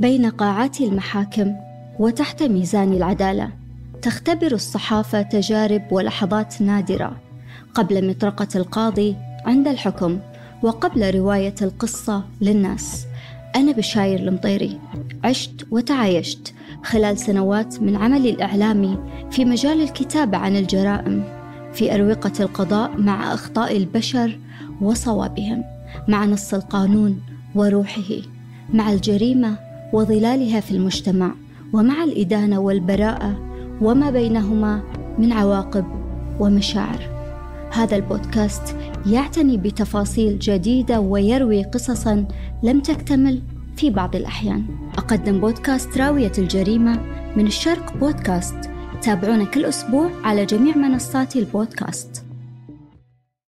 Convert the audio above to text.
بين قاعات المحاكم وتحت ميزان العدالة. تختبر الصحافة تجارب ولحظات نادرة قبل مطرقة القاضي عند الحكم وقبل رواية القصة للناس. أنا بشاير المطيري. عشت وتعايشت خلال سنوات من عملي الإعلامي في مجال الكتابة عن الجرائم في أروقة القضاء مع أخطاء البشر وصوابهم مع نص القانون وروحه مع الجريمة وظلالها في المجتمع ومع الإدانة والبراءة وما بينهما من عواقب ومشاعر. هذا البودكاست يعتني بتفاصيل جديدة ويروي قصصا لم تكتمل في بعض الأحيان. أقدم بودكاست راوية الجريمة من الشرق بودكاست. تابعونا كل أسبوع على جميع منصات البودكاست.